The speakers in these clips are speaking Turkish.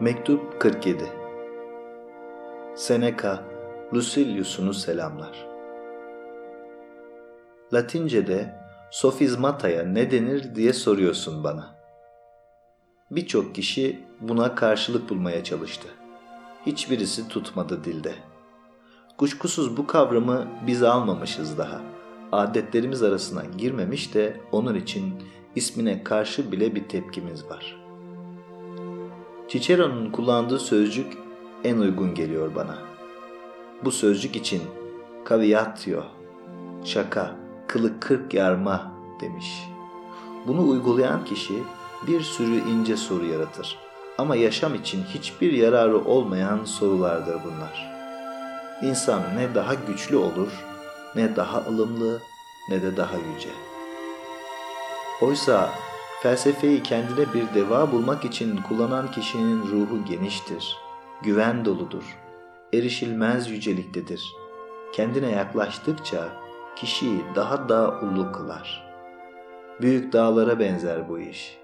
Mektup 47 Seneca, Lucilius'unu selamlar. Latince'de sofizmataya ne denir diye soruyorsun bana. Birçok kişi buna karşılık bulmaya çalıştı. Hiçbirisi tutmadı dilde. Kuşkusuz bu kavramı biz almamışız daha. Adetlerimiz arasına girmemiş de onun için ismine karşı bile bir tepkimiz var.'' Cicero'nun kullandığı sözcük en uygun geliyor bana. Bu sözcük için caviatio, şaka, kılık kırk yarma demiş. Bunu uygulayan kişi bir sürü ince soru yaratır. Ama yaşam için hiçbir yararı olmayan sorulardır bunlar. İnsan ne daha güçlü olur, ne daha ılımlı, ne de daha yüce. Oysa Felsefeyi kendine bir deva bulmak için kullanan kişinin ruhu geniştir, güven doludur, erişilmez yüceliktedir. Kendine yaklaştıkça kişiyi daha da ulu kılar. Büyük dağlara benzer bu iş.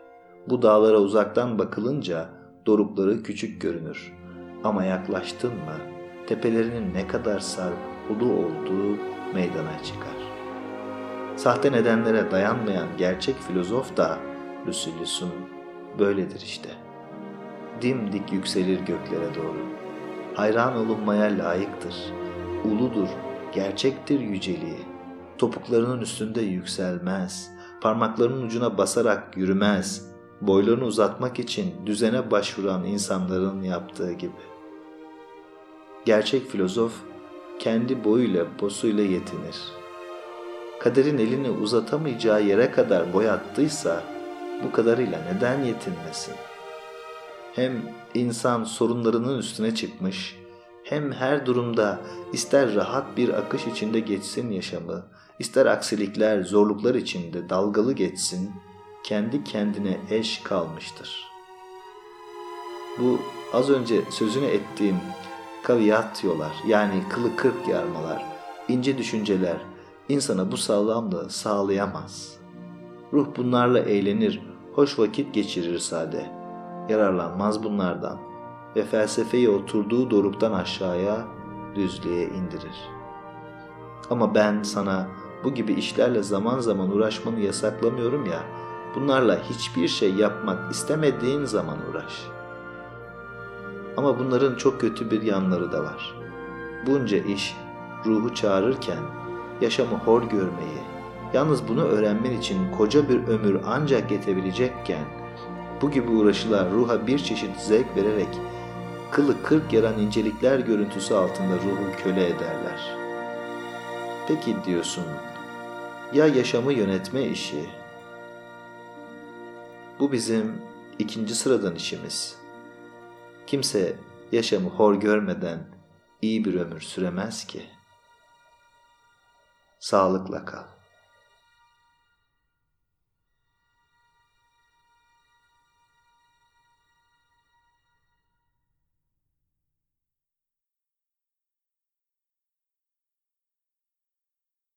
Bu dağlara uzaktan bakılınca dorukları küçük görünür. Ama yaklaştın mı tepelerinin ne kadar sarp ulu olduğu meydana çıkar. Sahte nedenlere dayanmayan gerçek filozof da Lucilius'un böyledir işte. Dimdik yükselir göklere doğru. Hayran olunmaya layıktır. Uludur, gerçektir yüceliği. Topuklarının üstünde yükselmez. Parmaklarının ucuna basarak yürümez. Boylarını uzatmak için düzene başvuran insanların yaptığı gibi. Gerçek filozof kendi boyuyla posuyla yetinir. Kaderin elini uzatamayacağı yere kadar boy attıysa bu kadarıyla neden yetinmesin? Hem insan sorunlarının üstüne çıkmış, hem her durumda ister rahat bir akış içinde geçsin yaşamı, ister aksilikler, zorluklar içinde dalgalı geçsin, kendi kendine eş kalmıştır. Bu az önce sözünü ettiğim kaviyatyolar yani kılı kırk yarmalar, ince düşünceler insana bu sağlamlığı sağlayamaz. Ruh bunlarla eğlenir, hoş vakit geçirir sade. Yararlanmaz bunlardan ve felsefeyi oturduğu doruktan aşağıya, düzlüğe indirir. Ama ben sana bu gibi işlerle zaman zaman uğraşmanı yasaklamıyorum ya, bunlarla hiçbir şey yapmak istemediğin zaman uğraş. Ama bunların çok kötü bir yanları da var. Bunca iş ruhu çağırırken yaşamı hor görmeyi, Yalnız bunu öğrenmen için koca bir ömür ancak yetebilecekken bu gibi uğraşılar ruha bir çeşit zevk vererek kılı kırk yaran incelikler görüntüsü altında ruhu köle ederler. Peki diyorsun, ya yaşamı yönetme işi? Bu bizim ikinci sıradan işimiz. Kimse yaşamı hor görmeden iyi bir ömür süremez ki. Sağlıkla kal.